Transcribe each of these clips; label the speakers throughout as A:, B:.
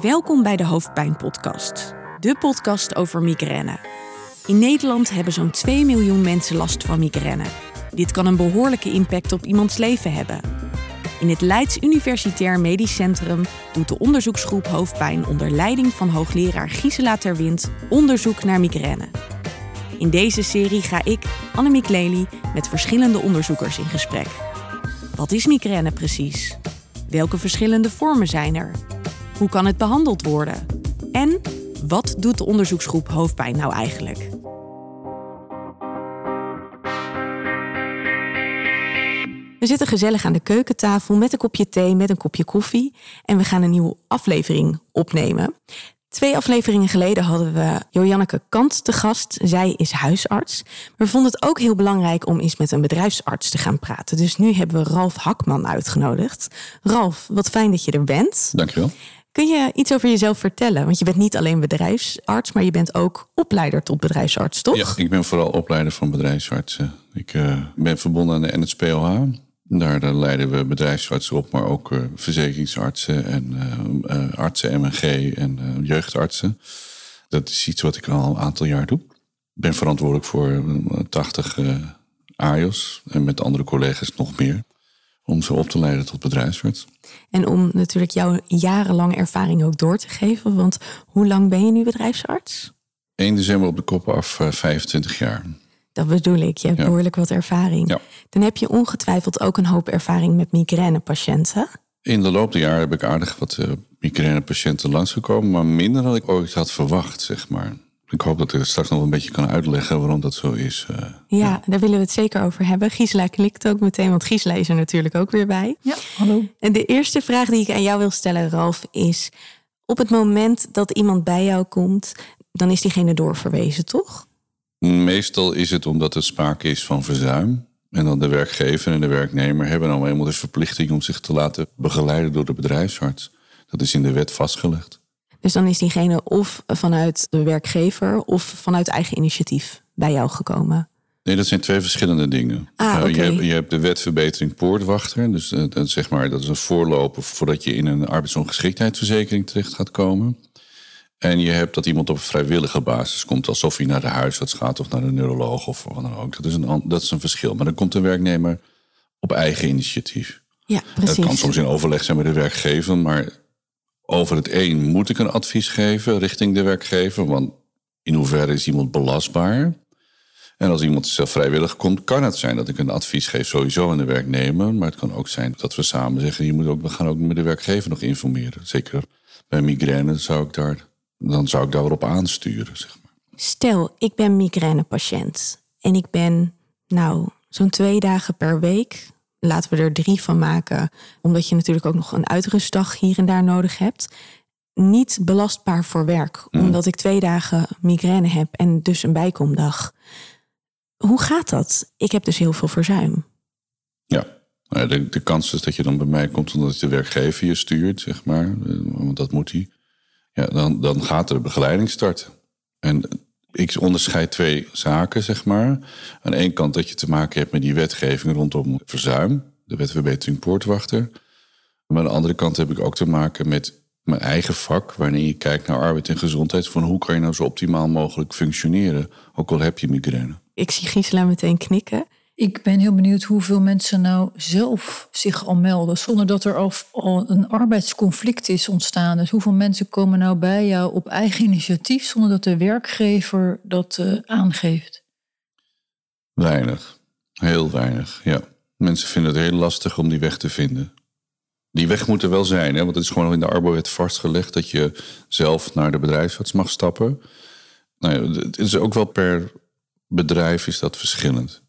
A: Welkom bij de Hoofdpijn-podcast, de podcast over migraine. In Nederland hebben zo'n 2 miljoen mensen last van migraine. Dit kan een behoorlijke impact op iemands leven hebben. In het Leids Universitair Medisch Centrum doet de onderzoeksgroep Hoofdpijn onder leiding van hoogleraar Gisela Terwind onderzoek naar migraine. In deze serie ga ik, Annemiek Lely, met verschillende onderzoekers in gesprek. Wat is migraine precies? Welke verschillende vormen zijn er? Hoe kan het behandeld worden? En wat doet de onderzoeksgroep hoofdpijn nou eigenlijk? We zitten gezellig aan de keukentafel met een kopje thee, met een kopje koffie. En we gaan een nieuwe aflevering opnemen. Twee afleveringen geleden hadden we Joanneke Kant te gast. Zij is huisarts. We vonden het ook heel belangrijk om eens met een bedrijfsarts te gaan praten. Dus nu hebben we Ralf Hakman uitgenodigd. Ralf, wat fijn dat je er bent.
B: Dankjewel.
A: Kun je iets over jezelf vertellen? Want je bent niet alleen bedrijfsarts, maar je bent ook opleider tot bedrijfsarts, toch?
B: Ja, ik ben vooral opleider van bedrijfsartsen. Ik uh, ben verbonden aan de NSPOH. Daar, leiden we bedrijfsartsen op, maar ook uh, verzekeringsartsen en uh, artsen MNG en jeugdartsen. Dat is iets wat ik al een aantal jaar doe. Ik ben verantwoordelijk voor 80 AIOS en met andere collega's nog meer om ze op te leiden tot bedrijfsarts.
A: En om natuurlijk jouw jarenlange ervaring ook door te geven. Want hoe lang ben je nu bedrijfsarts?
B: 1 december op de kop af, 25 jaar.
A: Dat bedoel ik, je hebt behoorlijk wat ervaring.
B: Ja.
A: Dan heb je ongetwijfeld ook een hoop ervaring met migrainepatiënten.
B: In de loop der jaren heb ik aardig wat uh, migrainepatiënten langsgekomen, maar minder dan ik ooit had verwacht, zeg maar. Ik hoop dat ik straks nog een beetje kan uitleggen waarom dat zo is. Uh,
A: ja, ja, daar willen we het zeker over hebben. Gisela klikt ook meteen, want Gisela is er natuurlijk ook weer bij.
C: Ja, hallo.
A: En de eerste vraag die ik aan jou wil stellen, Ralf, is... op het moment dat iemand bij jou komt, dan is diegene doorverwezen, toch?
B: Meestal is het omdat er sprake is van verzuim. En dan de werkgever en de werknemer hebben dan eenmaal de verplichting om zich te laten begeleiden door de bedrijfsarts. Dat is in de wet vastgelegd.
A: Dus dan is diegene of vanuit de werkgever of vanuit eigen initiatief bij jou gekomen?
B: Nee, dat zijn twee verschillende dingen.
A: Ah, okay.
B: je, hebt, je hebt de wetverbetering poortwachter. Dus uh, dat, zeg maar, dat is een voorloper voordat je in een arbeidsongeschiktheidsverzekering terecht gaat komen. En je hebt dat iemand op vrijwillige basis komt, alsof hij naar de huisarts gaat of naar de neuroloog of wat dan ook. Dat is een, dat is een verschil. Maar dan komt de werknemer op eigen initiatief.
A: Ja, precies.
B: Dat kan soms in overleg zijn met de werkgever, maar over het een moet ik een advies geven richting de werkgever. Want in hoeverre is iemand belastbaar? En als iemand zelf vrijwillig komt, kan het zijn dat ik een advies geef sowieso aan de werknemer. Maar het kan ook zijn dat we samen zeggen, je moet ook, we gaan ook met de werkgever nog informeren. Zeker bij migraine zou ik daar, dan zou ik daarop aansturen. Zeg maar.
A: Stel, ik ben migrainepatiënt en ik ben nou zo'n twee dagen per week laten we er drie van maken, omdat je natuurlijk ook nog een uitrustdag hier en daar nodig hebt. Niet belastbaar voor werk,
B: Mm.
A: omdat ik twee dagen migraine heb en dus een bijkomdag. Hoe gaat dat? Ik heb dus heel veel verzuim.
B: Ja, de, de kans is dat je dan bij mij komt omdat de werkgever je stuurt, zeg maar. Want dat moet hij. Ja, dan, dan gaat er begeleiding starten. En ik onderscheid twee zaken, zeg maar. Aan de ene kant dat je te maken hebt met die wetgeving rondom verzuim. De wetverbetering poortwachter. Maar aan de andere kant heb ik ook te maken met mijn eigen vak. Wanneer je kijkt naar arbeid en gezondheid. Van hoe kan je nou zo optimaal mogelijk functioneren. Ook al heb je migraine.
A: Ik zie Gisela meteen knikken.
C: Ik ben heel benieuwd hoeveel mensen nou zelf zich al melden. Zonder dat er al, een arbeidsconflict is ontstaan. Dus hoeveel mensen komen nou bij jou op eigen initiatief. Zonder dat de werkgever dat uh, aangeeft?
B: Weinig. Heel weinig, ja. Mensen vinden het heel lastig om die weg te vinden. Die weg moet er wel zijn, hè? want het is gewoon in de arbowet vastgelegd dat je zelf naar de bedrijfsarts mag stappen. Nou ja, het is ook wel per bedrijf is dat verschillend.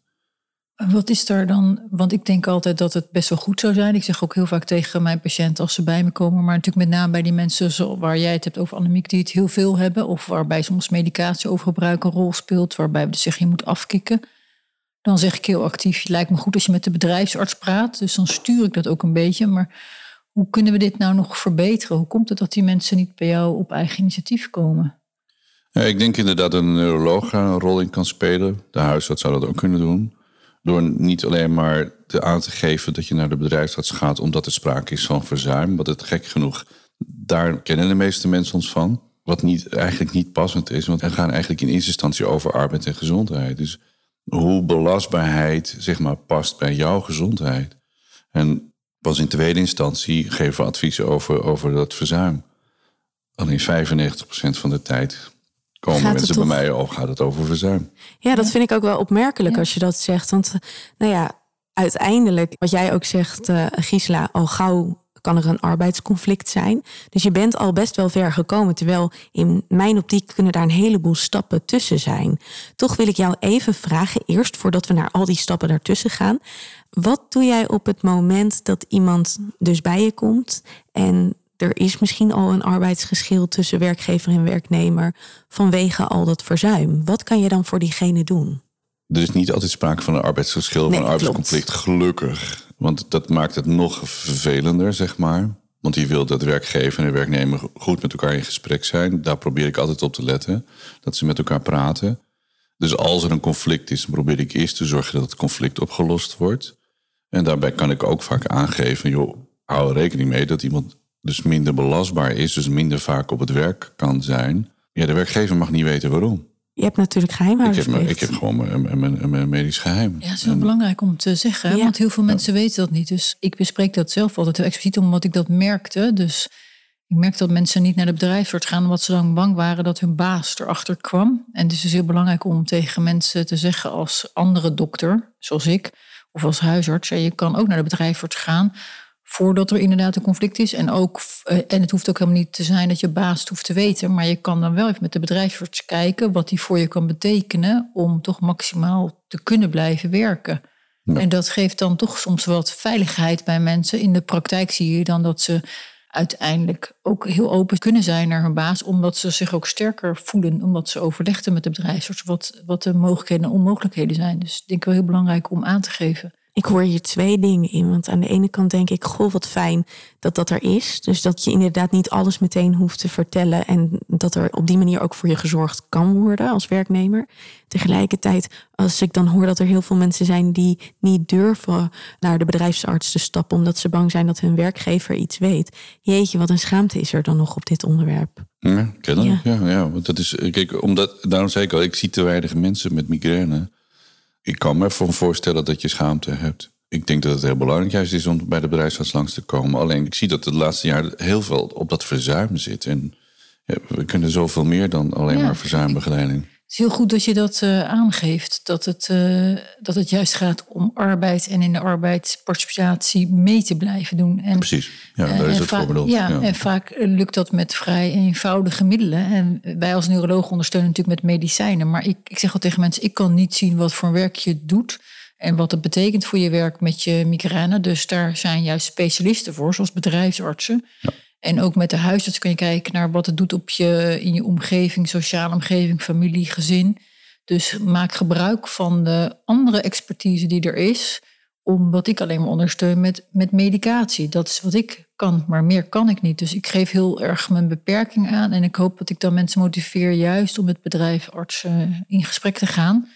C: Wat is daar dan? Want ik denk altijd dat het best wel goed zou zijn. Ik zeg ook heel vaak tegen mijn patiënten als ze bij me komen, maar natuurlijk met name bij die mensen waar jij het hebt over Annemiek, die het heel veel hebben, of waarbij soms medicatie overgebruik een rol speelt, waarbij we zeggen je moet afkicken. Dan zeg ik heel actief, het lijkt me goed als je met de bedrijfsarts praat. Dus dan stuur ik dat ook een beetje. Maar hoe kunnen we dit nou nog verbeteren? Hoe komt het dat die mensen niet bij jou op eigen initiatief komen?
B: Ik denk inderdaad dat een neuroloog daar een rol in kan spelen. De huisarts zou dat ook kunnen doen. Door niet alleen maar te aan te geven dat je naar de bedrijfsarts gaat omdat er sprake is van verzuim. Wat het gek genoeg daar kennen de meeste mensen ons van. Wat niet, eigenlijk niet passend is, want we gaan eigenlijk in eerste instantie over arbeid en gezondheid. Dus hoe belastbaarheid zeg maar, past bij jouw gezondheid. En pas in tweede instantie geven we adviezen over, over dat verzuim. Alleen 95% van de tijd komen
A: Gaat het
B: mensen
A: toch-
B: bij mij, al gaat het over verzuim.
A: Ja, dat vind ik ook wel opmerkelijk
C: Ja.
A: als je dat zegt. Want eh, nou ja, uiteindelijk, wat jij ook zegt, eh Gisela, al gauw kan er een arbeidsconflict zijn. Dus je bent al best wel ver gekomen. Terwijl in mijn optiek kunnen daar een heleboel stappen tussen zijn. Toch wil ik jou even vragen, eerst voordat we naar al die stappen daartussen gaan. Wat doe jij op het moment dat iemand dus bij je komt en er is misschien al een arbeidsgeschil tussen werkgever en werknemer vanwege al dat verzuim? Wat kan je dan voor diegene doen?
B: Er is niet altijd sprake van een arbeidsgeschil of
A: Nee,
B: een arbeidsconflict, gelukkig. Want dat maakt het nog vervelender, zeg maar. Want je wil dat werkgever en werknemer goed met elkaar in gesprek zijn. Daar probeer ik altijd op te letten. Dat ze met elkaar praten. Dus als er een conflict is, probeer ik eerst te zorgen dat het conflict opgelost wordt. En daarbij kan ik ook vaak aangeven, joh, hou er rekening mee dat iemand dus minder belastbaar is, dus minder vaak op het werk kan zijn. Ja, de werkgever mag niet weten waarom.
A: Je hebt natuurlijk
B: Ik heb,
A: geheimhoudingsplicht.
B: ik heb gewoon mijn, mijn, mijn, mijn medisch geheim.
C: Ja, het is wel belangrijk om te zeggen,
A: Ja.
C: want heel veel mensen weten dat niet. Dus ik bespreek dat zelf altijd heel expliciet, omdat ik dat merkte. Dus ik merkte dat mensen niet naar de bedrijfsarts gaan, omdat ze dan bang waren dat hun baas erachter kwam. En het is dus heel belangrijk om tegen mensen te zeggen als andere dokter, zoals ik, of als huisarts, ja, je kan ook naar de bedrijfsarts gaan voordat er inderdaad een conflict is. En, ook, eh, en het hoeft ook helemaal niet te zijn dat je baas het hoeft te weten. Maar je kan dan wel even met de bedrijfsarts kijken wat die voor je kan betekenen om toch maximaal te kunnen blijven werken. En dat geeft dan toch soms wat veiligheid bij mensen. In de praktijk zie je dan dat ze uiteindelijk ook heel open kunnen zijn naar hun baas, omdat ze zich ook sterker voelen, omdat ze overlegden met de bedrijfsarts wat, wat de mogelijkheden en onmogelijkheden zijn. Dus ik denk wel heel belangrijk om aan te geven.
A: Ik hoor hier twee dingen in. Want aan de ene kant denk ik, goh, wat fijn dat dat er is. Dus dat je inderdaad niet alles meteen hoeft te vertellen. En dat er op die manier ook voor je gezorgd kan worden als werknemer. Tegelijkertijd, als ik dan hoor dat er heel veel mensen zijn die niet durven naar de bedrijfsarts te stappen. Omdat ze bang zijn dat hun werkgever iets weet. Jeetje, wat een schaamte is er dan nog op dit onderwerp.
B: Ja, kennelijk. Ja. Ja, want dat is, kijk, omdat, daarom zei ik al, ik zie te weinig mensen met migraine. Ik kan me ervan voorstellen dat je schaamte hebt. Ik denk dat het heel belangrijk juist is om bij de bedrijfsarts langs te komen. Alleen ik zie dat de laatste jaren heel veel op dat verzuim zit. En we kunnen zoveel meer dan alleen
C: Ja,
B: maar verzuimbegeleiding.
C: Het is heel goed dat je dat eh, aangeeft. Dat het, eh, dat het juist gaat om arbeid en in de arbeidsparticipatie mee te blijven doen. En,
B: Precies, ja, daar
C: eh,
B: is
C: en
B: het
C: vaak-
B: voor bedoeld.
C: Ja,
B: Ja.
C: en vaak lukt dat met vrij eenvoudige middelen. En wij als neuroloog ondersteunen natuurlijk met medicijnen. Maar ik, ik zeg al tegen mensen, ik kan niet zien wat voor werk je doet. En wat het betekent voor je werk met je migraine. Dus daar zijn juist specialisten voor, zoals bedrijfsartsen. En ook met de huisarts kun je kijken naar wat het doet op je, in je omgeving, sociale omgeving, familie, gezin. Dus maak gebruik van de andere expertise die er is, omdat ik alleen maar ondersteun met, met medicatie. Dat is wat ik kan, maar meer kan ik niet. Dus ik geef heel erg mijn beperking aan en ik hoop dat ik dan mensen motiveer juist om met bedrijfartsen in gesprek te gaan.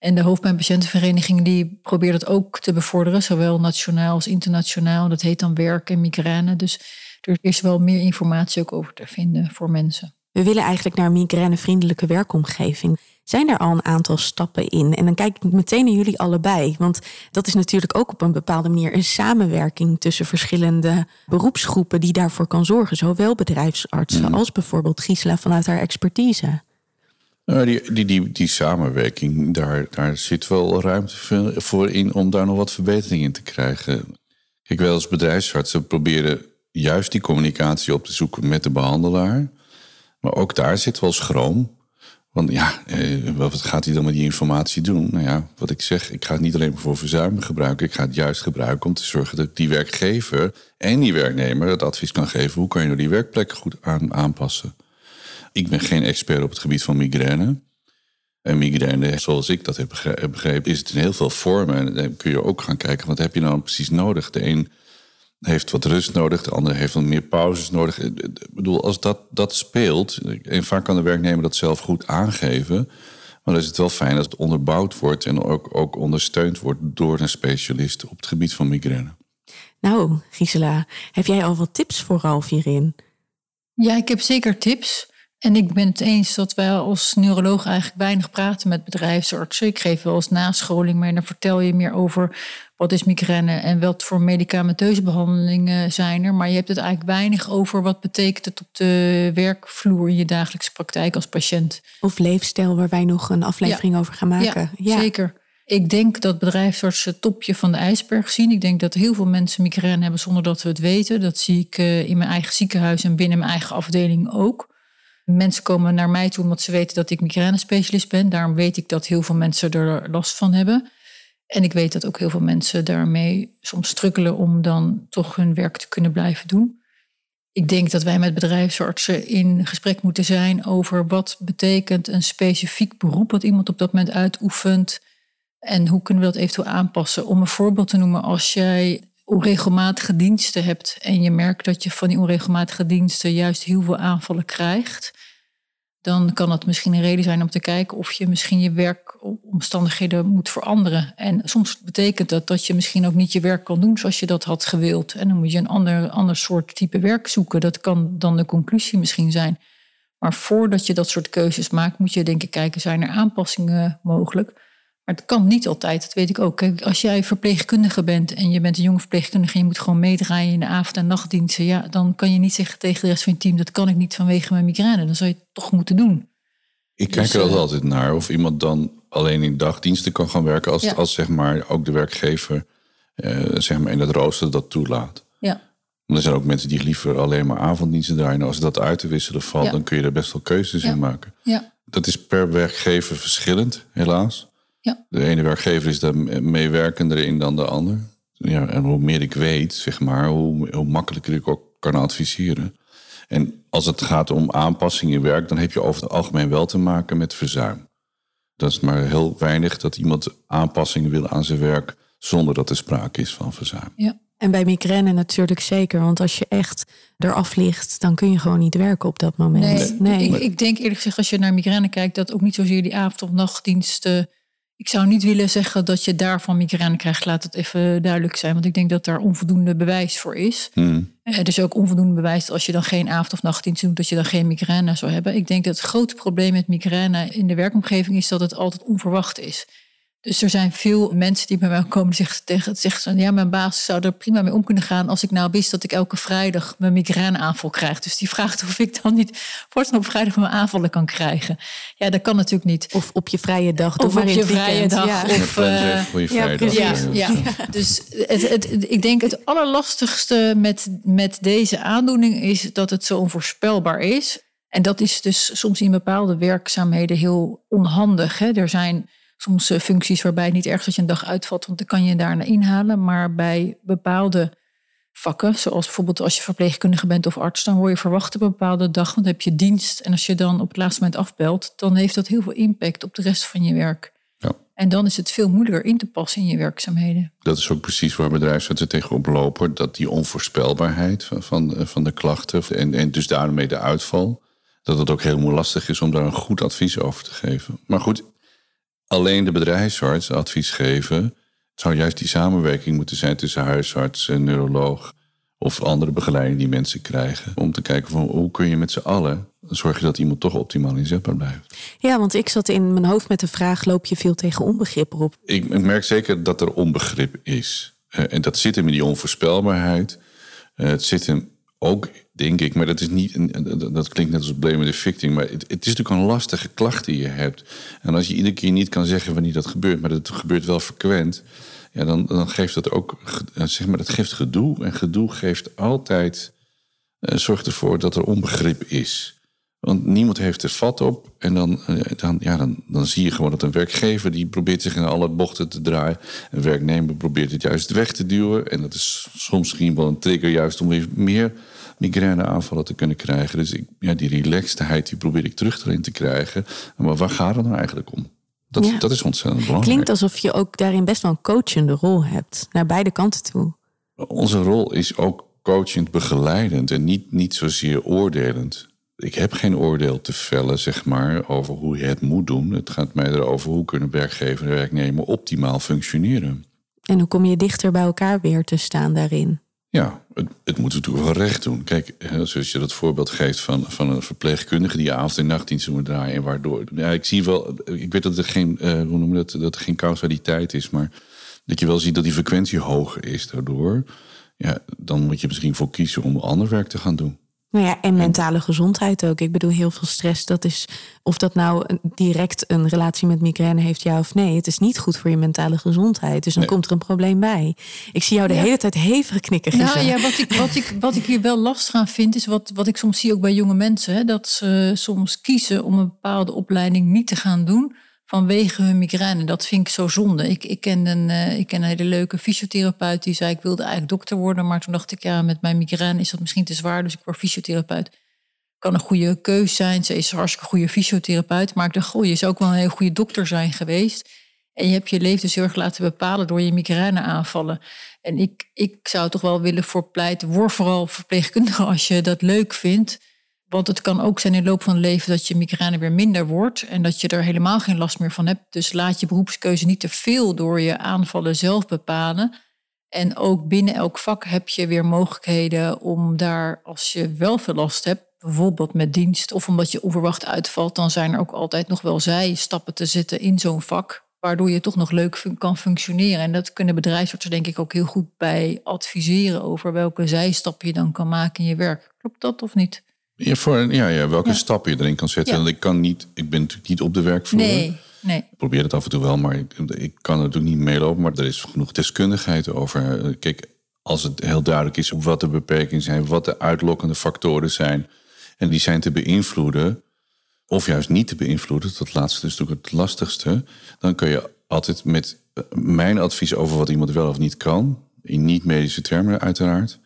C: En de hoofdpijnpatiëntenvereniging die probeert het ook te bevorderen, zowel nationaal als internationaal. Dat heet dan werk en migraine. Dus er is wel meer informatie ook over te vinden voor mensen.
A: We willen eigenlijk naar een migrainevriendelijke werkomgeving. Zijn er al een aantal stappen in? En dan kijk ik meteen naar jullie allebei. Want dat is natuurlijk ook op een bepaalde manier een samenwerking tussen verschillende beroepsgroepen die daarvoor kan zorgen. Zowel bedrijfsartsen als bijvoorbeeld Gisela vanuit haar expertise.
B: Nou, die, die, die, samenwerking, daar, daar zit wel ruimte voor in om daar nog wat verbetering in te krijgen. Kijk, wij als bedrijfsartsen proberen juist die communicatie op te zoeken met de behandelaar. Maar ook daar zit wel schroom. Want ja, eh, wat gaat hij dan met die informatie doen? Nou ja, wat ik zeg, ik ga het niet alleen voor verzuim gebruiken. Ik ga het juist gebruiken om te zorgen dat die werkgever en die werknemer het advies kan geven. Hoe kan je nou die werkplekken goed aan, aanpassen? Ik ben geen expert op het gebied van migraine. En migraine, zoals ik dat heb begre- heb begrepen, is het in heel veel vormen. En dan kun je ook gaan kijken, wat heb je nou precies nodig? De een heeft wat rust nodig, de ander heeft wat meer pauzes nodig. Ik bedoel, als dat, dat speelt, en vaak kan de werknemer dat zelf goed aangeven, maar dan is het wel fijn als het onderbouwd wordt en ook, ook ondersteund wordt door een specialist op het gebied van migraine.
A: Nou, Gisela, heb jij al wat tips voor Ralf hierin?
C: Ja, ik heb zeker tips. En ik ben het eens dat wij als neuroloog eigenlijk weinig praten met bedrijfsartsen. Ik geef wel eens nascholing, maar dan vertel je meer over wat is migraine en wat voor medicamenteuze behandelingen zijn er. Maar je hebt het eigenlijk weinig over wat betekent het op de werkvloer in je dagelijkse praktijk als patiënt.
A: Of leefstijl, waar wij nog een aflevering over gaan maken.
C: Ja, ja, zeker. Ik denk dat bedrijfsartsen het topje van de ijsberg zien. Ik denk dat heel veel mensen migraine hebben zonder dat we het weten. Dat zie ik eh, in mijn eigen ziekenhuis en binnen mijn eigen afdeling ook. Mensen komen naar mij toe omdat ze weten dat ik migraine-specialist ben. Daarom weet ik dat heel veel mensen er last van hebben. En ik weet dat ook heel veel mensen daarmee soms strukkelen om dan toch hun werk te kunnen blijven doen. Ik denk dat wij met bedrijfsartsen in gesprek moeten zijn over wat betekent een specifiek beroep wat iemand op dat moment uitoefent. En hoe kunnen we dat eventueel aanpassen? Om een voorbeeld te noemen, als jij onregelmatige diensten hebt en je merkt dat je van die onregelmatige diensten juist heel veel aanvallen krijgt, dan kan het misschien een reden zijn om te kijken of je misschien je werkomstandigheden moet veranderen. En soms betekent dat dat je misschien ook niet je werk kan doen zoals je dat had gewild. En dan moet je een ander, ander soort type werk zoeken. Dat kan dan de conclusie misschien zijn. Maar voordat je dat soort keuzes maakt, moet je denk ik kijken, zijn er aanpassingen mogelijk? Maar het kan niet altijd, dat weet ik ook. Kijk, als jij verpleegkundige bent en je bent een jonge verpleegkundige en je moet gewoon meedraaien in de avond- en nachtdiensten, ja, dan kan je niet zeggen tegen de rest van je team, dat kan ik niet vanwege mijn migraine. Dan zou je het toch moeten doen.
B: Ik kijk dus, er uh, altijd naar of iemand dan alleen in dagdiensten kan gaan werken, als, ja. als zeg maar ook de werkgever uh, zeg maar in het rooster dat toelaat.
C: Ja.
B: Want er zijn ook mensen die liever alleen maar avonddiensten draaien. Als dat uit te wisselen valt, ja. dan kun je er best wel keuzes
C: ja.
B: in maken.
C: Ja.
B: Dat is per werkgever verschillend, helaas.
C: Ja.
B: De ene werkgever is daar meewerkender in dan de ander. Ja, en hoe meer ik weet, zeg maar, hoe, hoe makkelijker ik ook kan adviseren. En als het gaat om aanpassing in werk, dan heb je over het algemeen wel te maken met verzuim. Dat is maar heel weinig dat iemand aanpassingen wil aan zijn werk zonder dat er sprake is van verzuim.
C: Ja.
A: En bij migraine natuurlijk zeker, want als je echt eraf ligt, dan kun je gewoon niet werken op dat moment.
C: Nee, Ik, ik, denk eerlijk gezegd, als je naar migraine kijkt, dat ook niet zozeer die avond- of nachtdiensten ik zou niet willen zeggen dat je daarvan migraine krijgt. Laat het even duidelijk zijn. Want ik denk dat daar onvoldoende bewijs voor is.
B: Hmm.
C: Er is ook onvoldoende bewijs dat als je dan geen avond- of nachtdienst doet, dat je dan geen migraine zou hebben. Ik denk dat het grote probleem met migraine in de werkomgeving is dat het altijd onverwacht is. Dus er zijn veel mensen die bij mij komen zeggen tegen zeggen ja, mijn baas zou er prima mee om kunnen gaan als ik nou wist dat ik elke vrijdag mijn migraineaanval krijg. Dus die vraagt of ik dan niet voortaan op vrijdag mijn aanvallen kan krijgen. Ja, dat kan natuurlijk niet.
A: Of op je vrije dag.
C: Of op je vrije dag.
A: Ja.
C: Of,
B: uh, voor je
A: ja,
B: dag.
C: ja, ja. Dus het, het, ik denk het allerlastigste met, met deze aandoening is dat het zo onvoorspelbaar is. En dat is dus soms in bepaalde werkzaamheden heel onhandig. Hè. Er zijn soms functies waarbij het niet erg is dat je een dag uitvalt, want dan kan je daarna inhalen. Maar bij bepaalde vakken, zoals bijvoorbeeld als je verpleegkundige bent of arts, dan word je verwacht op een bepaalde dag, want dan heb je dienst. En als je dan op het laatste moment afbelt, dan heeft dat heel veel impact op de rest van je werk.
B: Ja.
C: En dan is het veel moeilijker in te passen in je werkzaamheden.
B: Dat is ook precies waar bedrijfsartsen tegenop lopen. Dat die onvoorspelbaarheid van, van, van de klachten en, en dus daarmee de uitval. Dat het ook helemaal lastig is om daar een goed advies over te geven. Maar goed, alleen de bedrijfsarts advies geven. Het zou juist die samenwerking moeten zijn tussen huisarts en neuroloog. Of andere begeleiding die mensen krijgen. Om te kijken van hoe kun je met z'n allen zorgen dat iemand toch optimaal inzetbaar blijft.
A: Ja, want ik zat in mijn hoofd met de vraag: loop je veel tegen onbegrip op?
B: Ik, merk zeker dat er onbegrip is. Uh, en dat zit hem in die onvoorspelbaarheid. Uh, het zit hem ook, denk ik, maar dat is niet, dat klinkt net als blame the victim, maar het, het, is natuurlijk een lastige klacht die je hebt. En als je iedere keer niet kan zeggen wanneer dat gebeurt, maar dat gebeurt wel frequent, ja, dan, dan geeft dat ook, zeg maar, dat geeft gedoe. En gedoe geeft altijd, uh, zorgt ervoor dat er onbegrip is. Want niemand heeft er vat op. En dan, dan, ja, dan, dan zie je gewoon dat een werkgever die probeert zich in alle bochten te draaien. Een werknemer probeert het juist weg te duwen. En dat is soms misschien wel een trigger juist om weer meer migraineaanvallen te kunnen krijgen. Dus ik, ja, die relaxedheid die probeer ik terug erin te krijgen. Maar waar gaat het nou eigenlijk om? Dat, ja. dat is ontzettend belangrijk.
A: Klinkt alsof je ook daarin best wel een coachende rol hebt. Naar beide kanten toe.
B: Onze rol is ook coachend begeleidend en niet, niet zozeer oordelend ik heb geen oordeel te vellen, zeg maar, over hoe je het moet doen. Het gaat mij erover hoe kunnen werkgever en werknemer optimaal functioneren.
A: En hoe kom je dichter bij elkaar weer te staan daarin?
B: Ja, het, het moeten we natuurlijk wel recht doen. Kijk, zoals je dat voorbeeld geeft van, van een verpleegkundige die avond- en nachtdiensten moet draaien. En waardoor. Ja, ik zie wel. Ik weet dat er geen, uh, hoe noemen dat, dat er geen causaliteit is. Maar dat je wel ziet dat die frequentie hoger is daardoor. Ja, dan moet je misschien voor kiezen om ander werk te gaan doen.
A: Nou ja, en mentale gezondheid ook. Ik bedoel, heel veel stress, dat is of dat nou direct een relatie met migraine heeft, ja of nee. Het is niet goed voor je mentale gezondheid. Dus dan komt er een probleem bij. Ik zie jou de hele tijd hevig knikken.
C: Nou ja, wat ik, wat, ik, wat ik hier wel lastig aan vind, is wat, wat ik soms zie ook bij jonge mensen. Hè, dat ze soms kiezen om een bepaalde opleiding niet te gaan doen vanwege hun migraine. Dat vind ik zo zonde. Ik, ik, ken een, uh, ik ken een hele leuke fysiotherapeut die zei... ik wilde eigenlijk dokter worden, maar toen dacht ik... ja, met mijn migraine is dat misschien te zwaar, dus ik word fysiotherapeut. Kan een goede keus zijn, ze is een hartstikke goede fysiotherapeut... maar ik dacht, goh, je zou ook wel een hele goede dokter zijn geweest... En je hebt je leven dus heel erg laten bepalen door je migraine aanvallen. En ik, ik zou toch wel willen voor pleiten, word vooral verpleegkundige als je dat leuk vindt. Want het kan ook zijn in de loop van het leven dat je migraine weer minder wordt en dat je er helemaal geen last meer van hebt. Dus laat je beroepskeuze niet te veel door je aanvallen zelf bepalen. En ook binnen elk vak heb je weer mogelijkheden om daar, als je wel veel last hebt, bijvoorbeeld met dienst of omdat je onverwacht uitvalt, dan zijn er ook altijd nog wel zijstappen te zetten in zo'n vak, waardoor je toch nog leuk kan functioneren. En dat kunnen bedrijfsartsen denk ik ook heel goed bij adviseren over welke zijstappen je dan kan maken in je werk. Klopt dat of niet?
B: Ja, voor, ja, ja welke stappen je erin kan zetten. Want ik kan niet, ik ben natuurlijk niet op de werkvloer.
C: Nee, nee.
B: Ik probeer het af en toe wel, maar ik, ik kan natuurlijk niet meelopen. Maar er is genoeg deskundigheid over. Kijk, als het heel duidelijk is wat de beperkingen zijn, wat de uitlokkende factoren zijn. En die zijn te beïnvloeden, of juist niet te beïnvloeden. Dat laatste is natuurlijk het lastigste. Dan kun je altijd met mijn advies over wat iemand wel of niet kan. In niet-medische termen uiteraard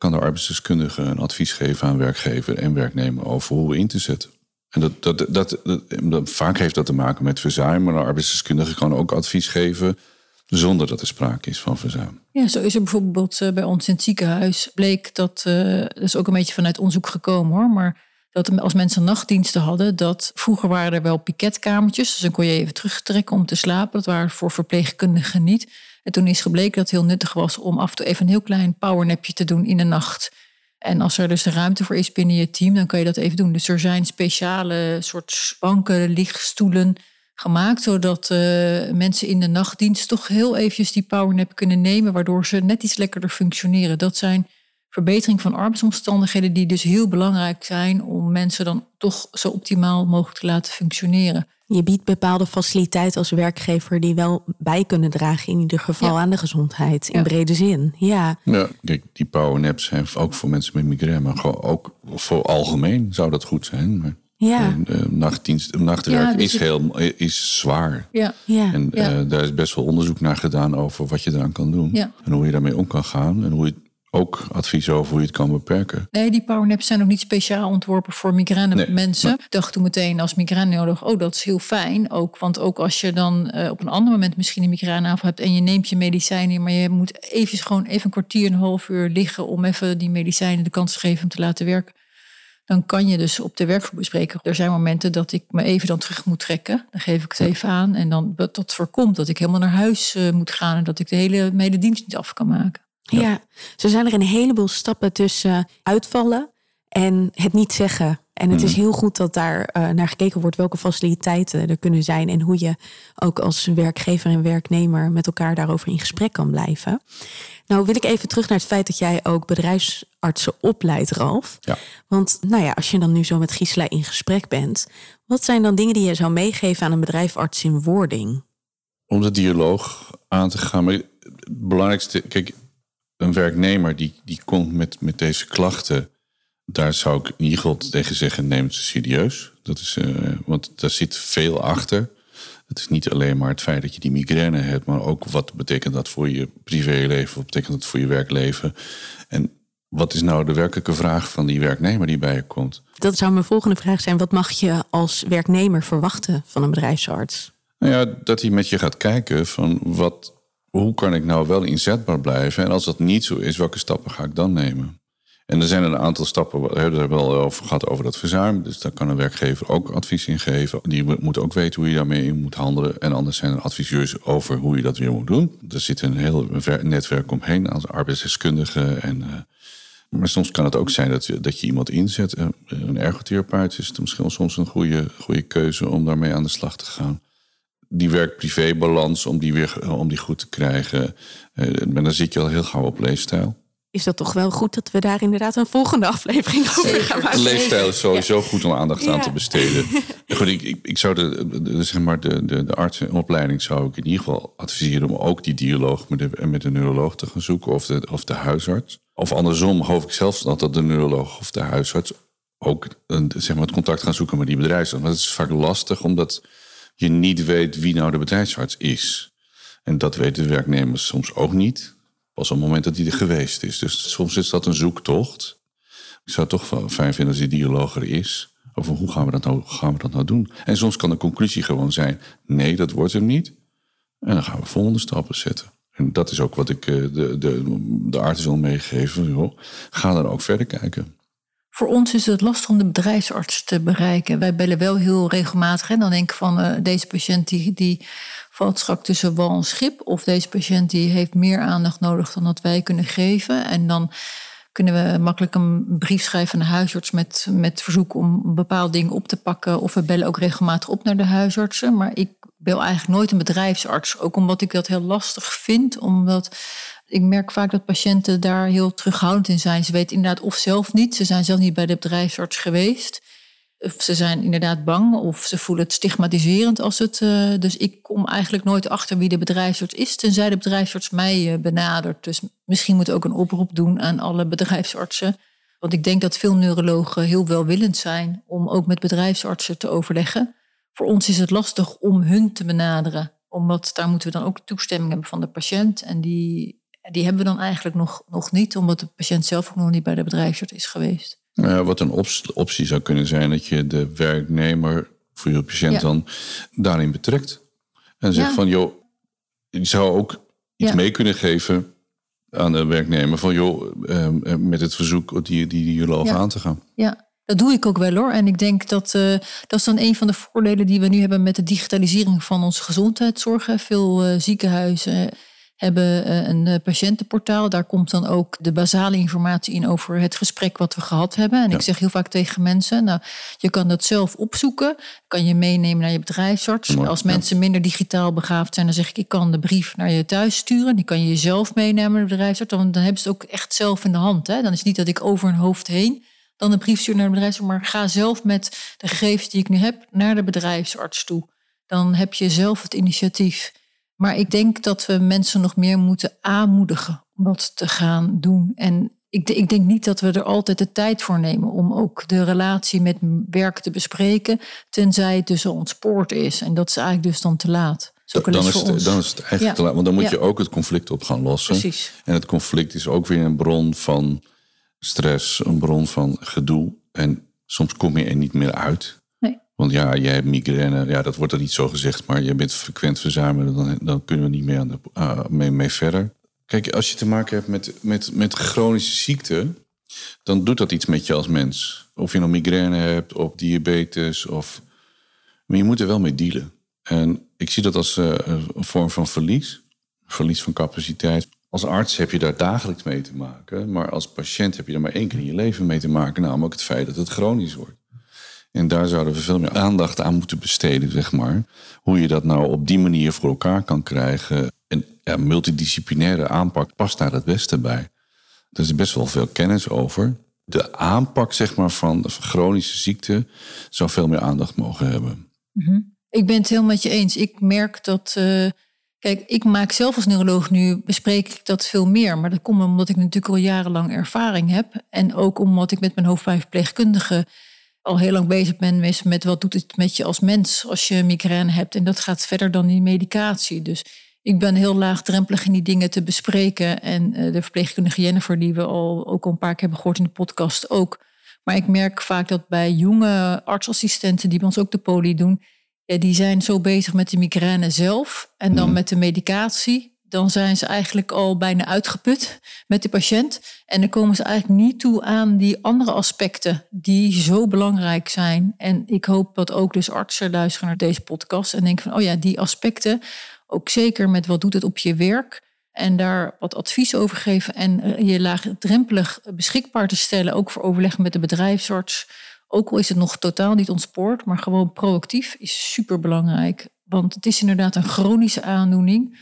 B: kan de arbeidsdeskundige een advies geven aan werkgever en werknemer over hoe in te zetten. En dat, dat, dat, vaak heeft dat te maken met verzuim, maar een arbeidsdeskundige kan ook advies geven zonder dat er sprake is van verzuim.
C: Ja, zo is er bijvoorbeeld eh, bij ons in het ziekenhuis bleek dat, uh, dat is ook een beetje vanuit onderzoek gekomen hoor, maar dat als mensen nachtdiensten hadden, dat vroeger waren er wel piketkamertjes, dus dan kon je even terugtrekken om te slapen. Dat waren voor verpleegkundigen niet. En toen is gebleken dat het heel nuttig was om af en toe even een heel klein powernapje te doen in de nacht. En als er dus de ruimte voor is binnen je team, dan kan je dat even doen. Dus er zijn speciale soort banken, lichtstoelen gemaakt, zodat uh, mensen in de nachtdienst toch heel eventjes die powernap kunnen nemen, waardoor ze net iets lekkerder functioneren. Dat zijn verbetering van arbeidsomstandigheden die dus heel belangrijk zijn om mensen dan toch zo optimaal mogelijk te laten functioneren.
A: Je biedt bepaalde faciliteiten als werkgever die wel bij kunnen dragen in ieder geval aan de gezondheid in brede zin. Ja.
B: ja, kijk, die powernaps zijn ook voor mensen met migraine, maar gewoon ook voor algemeen zou dat goed zijn. Maar ja. Uh, nachtdienst, nachtwerk dus is, heel, is zwaar.
C: Ja.
A: Ja.
B: En uh, daar is best wel onderzoek naar gedaan over wat je eraan kan doen. En hoe je daarmee om kan gaan. En hoe je ook advies over hoe je het kan beperken.
C: Nee, die powernaps zijn ook niet speciaal ontworpen voor migraine mensen. Ik dacht toen meteen als migraine nodig, oh dat is heel fijn. Ook, want ook als je dan uh, op een ander moment misschien een migraineaanval hebt en je neemt je medicijnen, maar je moet even gewoon even een kwartier, een half uur liggen om even die medicijnen de kans te geven om te laten werken. Dan kan je dus op de werkvloer bespreken. Er zijn momenten dat ik me even dan terug moet trekken. Dan geef ik het even aan. En dan dat voorkomt dat ik helemaal naar huis uh, moet gaan en dat ik de hele mededienst niet af kan maken.
A: Ja. zo zijn er een heleboel stappen tussen uitvallen en het niet zeggen. En het is mhm. heel goed dat daar uh, naar gekeken wordt welke faciliteiten er kunnen zijn en hoe je ook als werkgever en werknemer met elkaar daarover in gesprek kan blijven. Nou wil ik even terug naar het feit dat jij ook bedrijfsartsen opleidt, Ralf.
B: Ja.
A: Want nou ja, als je dan nu zo met Gisela in gesprek bent, wat zijn dan dingen die je zou meegeven aan een bedrijfsarts in wording?
B: Om de dialoog aan te gaan. Maar het belangrijkste, kijk, een werknemer die, die komt met, met deze klachten, daar zou ik geval tegen zeggen: neem het serieus. Dat is, uh, want daar zit veel achter. Het is niet alleen maar het feit dat je die migraine hebt, maar ook wat betekent dat voor je privéleven, wat betekent dat voor je werkleven. En wat is nou de werkelijke vraag van die werknemer die bij je komt?
A: Dat zou mijn volgende vraag zijn. Wat mag je als werknemer verwachten van een bedrijfsarts?
B: Nou ja, dat hij met je gaat kijken van wat, hoe kan ik nou wel inzetbaar blijven? En als dat niet zo is, welke stappen ga ik dan nemen? En er zijn een aantal stappen, we hebben het wel over gehad over dat verzuim. Dus daar kan een werkgever ook advies in geven. Die moet ook weten hoe je daarmee in moet handelen. En anders zijn er adviseurs over hoe je dat weer moet doen. Er zit een heel netwerk omheen als arbeidsdeskundigen en uh, Maar soms kan het ook zijn dat, dat je iemand inzet. Eh, Een ergotherapeut is het misschien soms een goede, goede keuze om daarmee aan de slag te gaan. Die werk-privé-balans, om die weer om die goed te krijgen. Eh, Maar dan zit je al heel gauw op leefstijl.
A: Is dat toch wel goed dat we daar inderdaad een volgende aflevering over gaan maken?
B: leefstijl is sowieso goed om aandacht aan te besteden. Goed, ik, ik, ik zou de, de- de- zeg maar de, de, de artsenopleiding zou ik in ieder geval adviseren om ook die dialoog met de, met de neuroloog te gaan zoeken of de, of de huisarts. Of andersom hoop ik zelfs dat dat de neuroloog of de huisarts ook een, zeg maar, het contact gaan zoeken met die bedrijfsarts. Maar dat is vaak lastig omdat je niet weet wie nou de bedrijfsarts is. En dat weten de werknemers soms ook niet. Pas op het moment dat hij er geweest is. Dus soms is dat een zoektocht. Ik zou het toch fijn vinden als die dialoog er is. Over hoe gaan we dat nou, gaan we dat nou doen? En soms kan de conclusie gewoon zijn: nee, dat wordt hem niet. En dan gaan we volgende stappen zetten. En dat is ook wat ik eh, de, de, de arts wil meegeven. Joh, ga dan ook verder kijken.
C: Voor ons is het lastig om de bedrijfsarts te bereiken. Wij bellen wel heel regelmatig. En dan denk ik van eh, deze patiënt die, die valt strak tussen wal en schip. Of deze patiënt die heeft meer aandacht nodig dan dat wij kunnen geven. En dan kunnen we makkelijk een brief schrijven aan de huisarts met, met verzoek om bepaalde dingen op te pakken. Of we bellen ook regelmatig op naar de huisartsen. Maar ik bel eigenlijk nooit een bedrijfsarts. Ook omdat ik dat heel lastig vind. Omdat ik merk vaak dat patiënten daar heel terughoudend in zijn. Ze weten inderdaad of zelf niet. Ze zijn zelf niet bij de bedrijfsarts geweest. Of ze zijn inderdaad bang of ze voelen het stigmatiserend als het. eh, dus ik kom eigenlijk nooit achter wie de bedrijfsarts is, tenzij de bedrijfsarts mij eh, benadert. Dus misschien moet ik ook een oproep doen aan alle bedrijfsartsen. Want ik denk dat veel neurologen heel welwillend zijn om ook met bedrijfsartsen te overleggen. Voor ons is het lastig om hun te benaderen, omdat daar moeten we dan ook toestemming hebben van de patiënt. En die, die hebben we dan eigenlijk nog, nog niet, omdat de patiënt zelf ook nog niet bij de bedrijfsarts is geweest.
B: Nou ja, wat een op- optie zou kunnen zijn, dat je de werknemer voor je patiënt
C: Ja.
B: dan daarin betrekt. En zegt
C: Ja.
B: van, joh, je zou ook iets mee kunnen geven aan de werknemer. Van, joh, ehm, eh, met het verzoek die, die, die jullie aan te gaan.
C: Ja, dat doe ik ook wel hoor. En ik denk dat eh, dat is dan een van de voordelen die we nu hebben met de digitalisering van onze gezondheidszorg. Veel eh, ziekenhuizen hebben eh, een eh, patiëntenportaal. Daar komt dan ook de basale informatie in over het gesprek wat we gehad hebben. En ik zeg heel vaak tegen mensen, nou, je kan dat zelf opzoeken. Kan je meenemen naar je bedrijfsarts.
B: Mooi,
C: Als
B: ja.
C: mensen minder digitaal begaafd zijn, dan zeg ik, ik kan de brief naar je thuis sturen. Die kan je zelf meenemen naar de bedrijfsarts. Dan, dan hebben ze het ook echt zelf in de hand. Hè? Dan is het niet dat ik over hun hoofd heen dan een brief sturen naar de bedrijfsarts. Maar ga zelf met de gegevens die ik nu heb naar de bedrijfsarts toe. Dan heb je zelf het initiatief. Maar ik denk dat we mensen nog meer moeten aanmoedigen om dat te gaan doen. En ik, ik denk niet dat we er altijd de tijd voor nemen om ook de relatie met werk te bespreken, tenzij het tussen ontspoord is. En dat is eigenlijk dus dan te laat.
B: Dan is, het, dan is het eigenlijk
C: Ja.
B: te laat. Want dan moet
C: Ja.
B: je ook het conflict op gaan lossen.
C: Precies.
B: En het conflict is ook weer een bron van stress, een bron van gedoe. En soms kom je er niet meer uit. Want ja, jij hebt migraine, ja, dat wordt er niet zo gezegd, maar je bent frequent verzuimen, dan, dan kunnen we niet meer aan de, ah, mee, mee verder. Kijk, als je te maken hebt met, met, met chronische ziekte, dan doet dat iets met je als mens. Of je nou migraine hebt, of diabetes, of... Maar je moet er wel mee dealen. En ik zie dat als eh, een vorm van verlies. Verlies van capaciteit. Als arts heb je daar dagelijks mee te maken. Maar als patiënt heb je er maar één keer in je leven mee te maken. Namelijk het feit dat het chronisch wordt. En daar zouden we veel meer aandacht aan moeten besteden, zeg maar. Hoe je dat nou op die manier voor elkaar kan krijgen. En multidisciplinaire aanpak past daar het beste bij. Er is best wel veel kennis over. De aanpak, zeg maar, van, chronische ziekte zou veel meer aandacht mogen hebben.
C: Ik ben het helemaal met je eens. Ik merk dat. eh, kijk, ik maak zelf als neuroloog nu, bespreek ik dat veel meer. Maar dat komt omdat ik natuurlijk al jarenlang ervaring heb. En ook omdat ik met mijn hoofdpijnverpleegkundige al heel lang bezig ben met, met wat doet het met je als mens als je migraine hebt. En dat gaat verder dan die medicatie. Dus ik ben heel laagdrempelig in die dingen te bespreken. En eh, de verpleegkundige Jennifer, die we al ook al een paar keer hebben gehoord in de podcast, ook. Maar ik merk vaak dat bij jonge artsassistenten die bij ons ook de poli doen, ja, die zijn zo bezig met de migraine zelf en dan met de medicatie. Dan zijn ze eigenlijk al bijna uitgeput met de patiënt. En dan komen ze eigenlijk niet toe aan die andere aspecten die zo belangrijk zijn. En ik hoop dat ook dus artsen luisteren naar deze podcast en denken van, oh ja, die aspecten, ook zeker met wat doet het op je werk. En daar wat advies over geven en eh, je laagdrempelig beschikbaar te stellen, ook voor overleg met de bedrijfsarts. Ook al is het nog totaal niet ontspoord, maar gewoon proactief is super belangrijk. Want het is inderdaad een chronische aandoening.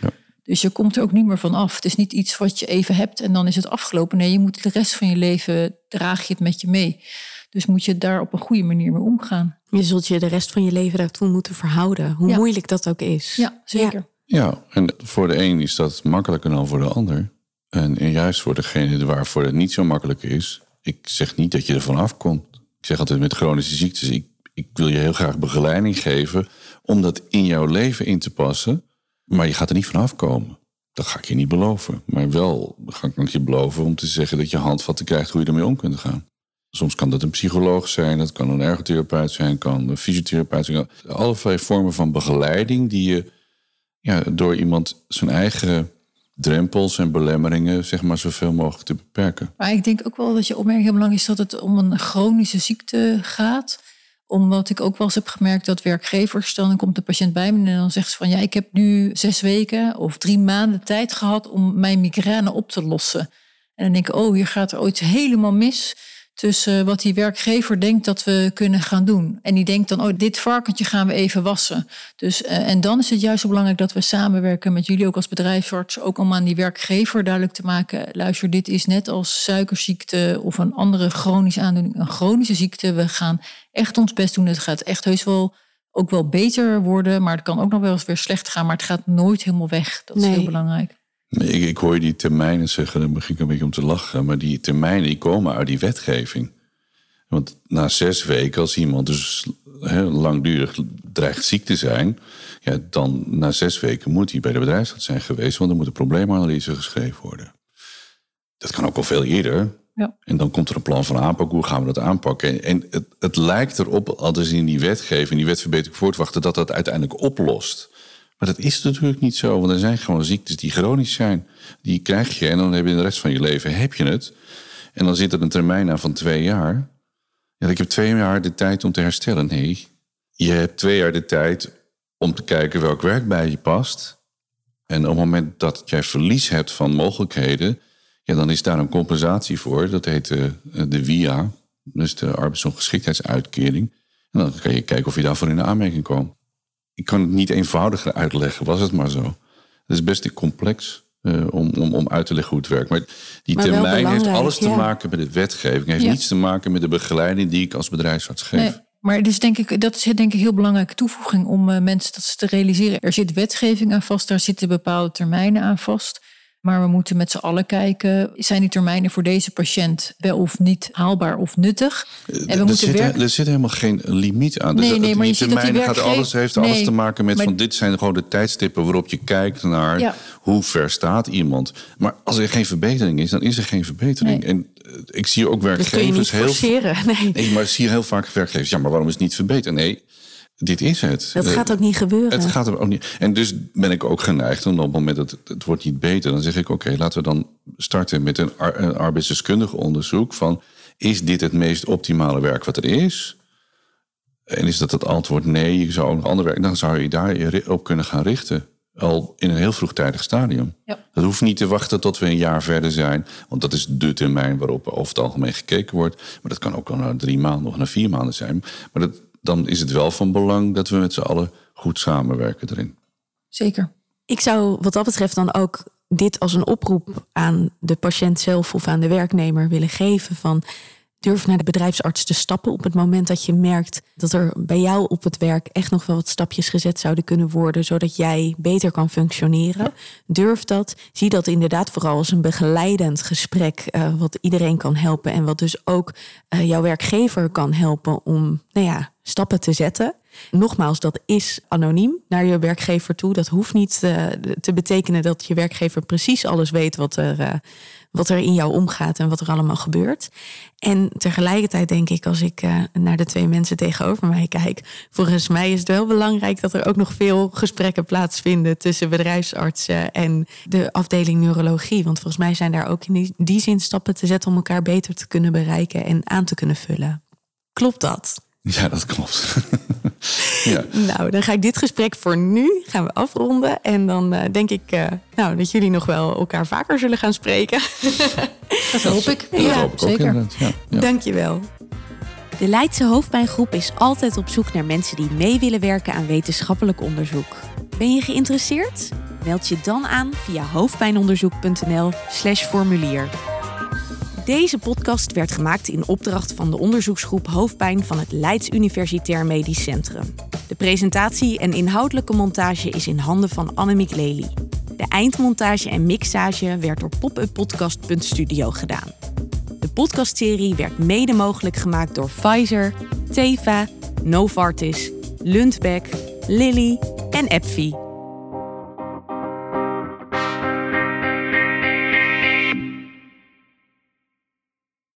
C: Dus je komt er ook niet meer van af. Het is niet iets wat je even hebt en dan is het afgelopen. Nee, je moet de rest van je leven draag je het met je mee. Dus moet je daar op een goede manier mee omgaan.
A: Je zult je de rest van je leven daartoe moeten verhouden. Hoe
C: Ja.
A: moeilijk dat ook is.
C: Ja, zeker.
B: Ja, en voor de een is dat makkelijker dan voor de ander. En, en juist voor degene waarvoor het niet zo makkelijk is. Ik zeg niet dat je ervan afkomt. Ik zeg altijd met chronische ziektes. Ik, ik wil je heel graag begeleiding geven. Om dat in jouw leven in te passen. Maar je gaat er niet van afkomen. Dat ga ik je niet beloven. Maar wel ga ik je beloven om te zeggen dat je handvatten krijgt hoe je ermee om kunt gaan. Soms kan dat een psycholoog zijn, dat kan een ergotherapeut zijn, kan een fysiotherapeut zijn. Allerlei vormen van begeleiding die je ja, door iemand zijn eigen drempels en belemmeringen, zeg maar, zoveel mogelijk te beperken.
C: Maar ik denk ook wel dat je opmerking heel belangrijk is dat het om een chronische ziekte gaat. Omdat ik ook wel eens heb gemerkt dat werkgevers, dan komt de patiënt bij me en dan zegt ze van ja, ik heb nu zes weken of drie maanden tijd gehad om mijn migraine op te lossen. En dan denk ik, oh, hier gaat er ooit helemaal mis tussen wat die werkgever denkt dat we kunnen gaan doen. En die denkt dan, oh, dit varkentje gaan we even wassen. Dus, eh, en dan is het juist zo belangrijk dat we samenwerken met jullie ook als bedrijfsarts, ook om aan die werkgever duidelijk te maken, luister, dit is net als suikerziekte of een andere chronische aandoening, een chronische ziekte. We gaan echt ons best doen. Het gaat echt heus wel ook wel beter worden, maar het kan ook nog wel eens weer slecht gaan, maar het gaat nooit helemaal weg. Dat is
A: Nee.
C: heel belangrijk.
B: Ik, ik hoor je die termijnen zeggen, dan begin ik een beetje om te lachen. Maar die termijnen die komen uit die wetgeving. Want na zes weken, als iemand dus langdurig dreigt ziek te zijn... Ja, dan na zes weken moet hij bij de bedrijfsarts zijn geweest... want er moet een probleemanalyse geschreven worden. Dat kan ook al veel eerder.
C: Ja.
B: En dan komt er een plan van aanpak. Hoe gaan we dat aanpakken? En, het, het lijkt erop, altijd in die wetgeving, die wetverbetering voortwachten, dat dat uiteindelijk oplost. Maar dat is natuurlijk niet zo. Want er zijn gewoon ziektes die chronisch zijn. Die krijg je en dan heb je de rest van je leven heb je het. En dan zit er een termijn aan van twee jaar. Ja, ik heb twee jaar de tijd om te herstellen. Nee, je hebt twee jaar de tijd om te kijken welk werk bij je past. En op het moment dat jij verlies hebt van mogelijkheden, ja, dan is daar een compensatie voor. Dat heet de, de WIA, dus de arbeidsongeschiktheidsuitkering. En dan kan je kijken of je daarvoor in de aanmerking komt. Ik kan het niet eenvoudiger uitleggen, was het maar zo. Het is best complex eh, om, om, om uit te leggen hoe het werkt. Maar die
A: Maar
B: termijn heeft alles te maken met de wetgeving. heeft
C: Ja.
B: niets te maken met de begeleiding die ik als bedrijfsarts geef.
C: Nee, maar is denk ik, dat is denk ik een heel belangrijke toevoeging om eh, mensen dat ze te realiseren. Er zit wetgeving aan vast, daar zitten bepaalde termijnen aan vast. Maar we moeten met z'n allen kijken, zijn die termijnen voor deze patiënt wel of niet haalbaar of nuttig? En we
B: er,
C: moeten
B: zit,
C: werken.
B: er zit helemaal geen limiet aan.
C: Nee,
B: Dus
C: nee, maar je ziet dat die
B: termijnen gaat
C: werkgever-
B: alles, heeft
C: Nee,
B: alles te maken met
C: maar-
B: van dit zijn gewoon de tijdstippen waarop je kijkt naar
C: Ja.
B: hoe ver staat iemand. Maar als er geen verbetering is, dan is er geen verbetering.
C: Nee.
B: En eh, ik zie ook
A: Dat kun je
B: werkgevers
A: niet
B: heel
A: forceren. Nee,
B: Nee, maar ik zie heel vaak werkgevers. Ja, maar waarom is het niet verbeterd? Nee, dit is het.
A: dat
B: Eh,
A: gaat ook niet gebeuren.
B: het gaat er ook niet. En dus ben ik ook geneigd, en op het moment dat het, het wordt niet beter, dan zeg ik: oké, laten we dan starten met een, ar- een arbeidsdeskundig onderzoek van: is dit het meest optimale werk wat er is? En is dat het antwoord nee, je zou ook nog ander werk, dan zou je daar je op kunnen gaan richten. Al in een heel vroegtijdig stadium.
C: Ja.
B: Dat hoeft niet te wachten tot we een jaar verder zijn. Want dat is de termijn waarop over het algemeen gekeken wordt. Maar dat kan ook al na drie maanden of na vier maanden zijn. Maar dat, dan is het wel van belang dat we met z'n allen goed samenwerken erin.
C: Zeker.
A: Ik zou wat dat betreft dan ook dit als een oproep aan de patiënt zelf of aan de werknemer willen geven van durf naar de bedrijfsarts te stappen op het moment dat je merkt dat er bij jou op het werk echt nog wel wat stapjes gezet zouden kunnen worden zodat jij beter kan functioneren. Durf dat. Zie dat inderdaad vooral als een begeleidend gesprek eh, wat iedereen kan helpen en wat dus ook eh, jouw werkgever kan helpen om nou ja, stappen te zetten. Nogmaals, dat is anoniem naar je werkgever toe. Dat hoeft niet eh, te betekenen dat je werkgever precies alles weet wat er, wat er in jou omgaat en wat er allemaal gebeurt. En tegelijkertijd denk ik, als ik eh, naar de twee mensen tegenover mij kijk, volgens mij is het wel belangrijk dat er ook nog veel gesprekken plaatsvinden tussen bedrijfsartsen en de afdeling neurologie. Want volgens mij zijn daar ook in die, die zin stappen te zetten om elkaar beter te kunnen bereiken en aan te kunnen vullen. Klopt dat?
B: Ja, dat klopt. Ja.
A: Nou, dan ga ik dit gesprek voor nu gaan we afronden. En dan eh, denk ik uh, nou, dat jullie nog wel elkaar vaker zullen gaan spreken.
C: dat hoop ik.
B: Dat
C: ja,
B: hoop ik
C: zeker.
B: ook. Ja, ja.
A: Dankjewel. De Leidse Hoofdpijngroep is altijd op zoek naar mensen die mee willen werken aan wetenschappelijk onderzoek. Ben je geïnteresseerd? Meld je dan aan via hoofdpijnonderzoek.nl/slash formulier. Deze podcast werd gemaakt in opdracht van de onderzoeksgroep Hoofdpijn van het Leids Universitair Medisch Centrum. De presentatie en inhoudelijke montage is in handen van Annemiek Lely. De eindmontage en mixage werd door popuppodcast.studio gedaan. De podcastserie werd mede mogelijk gemaakt door Pfizer, Teva, Novartis, Lundbeck, Lilly en AbbVie.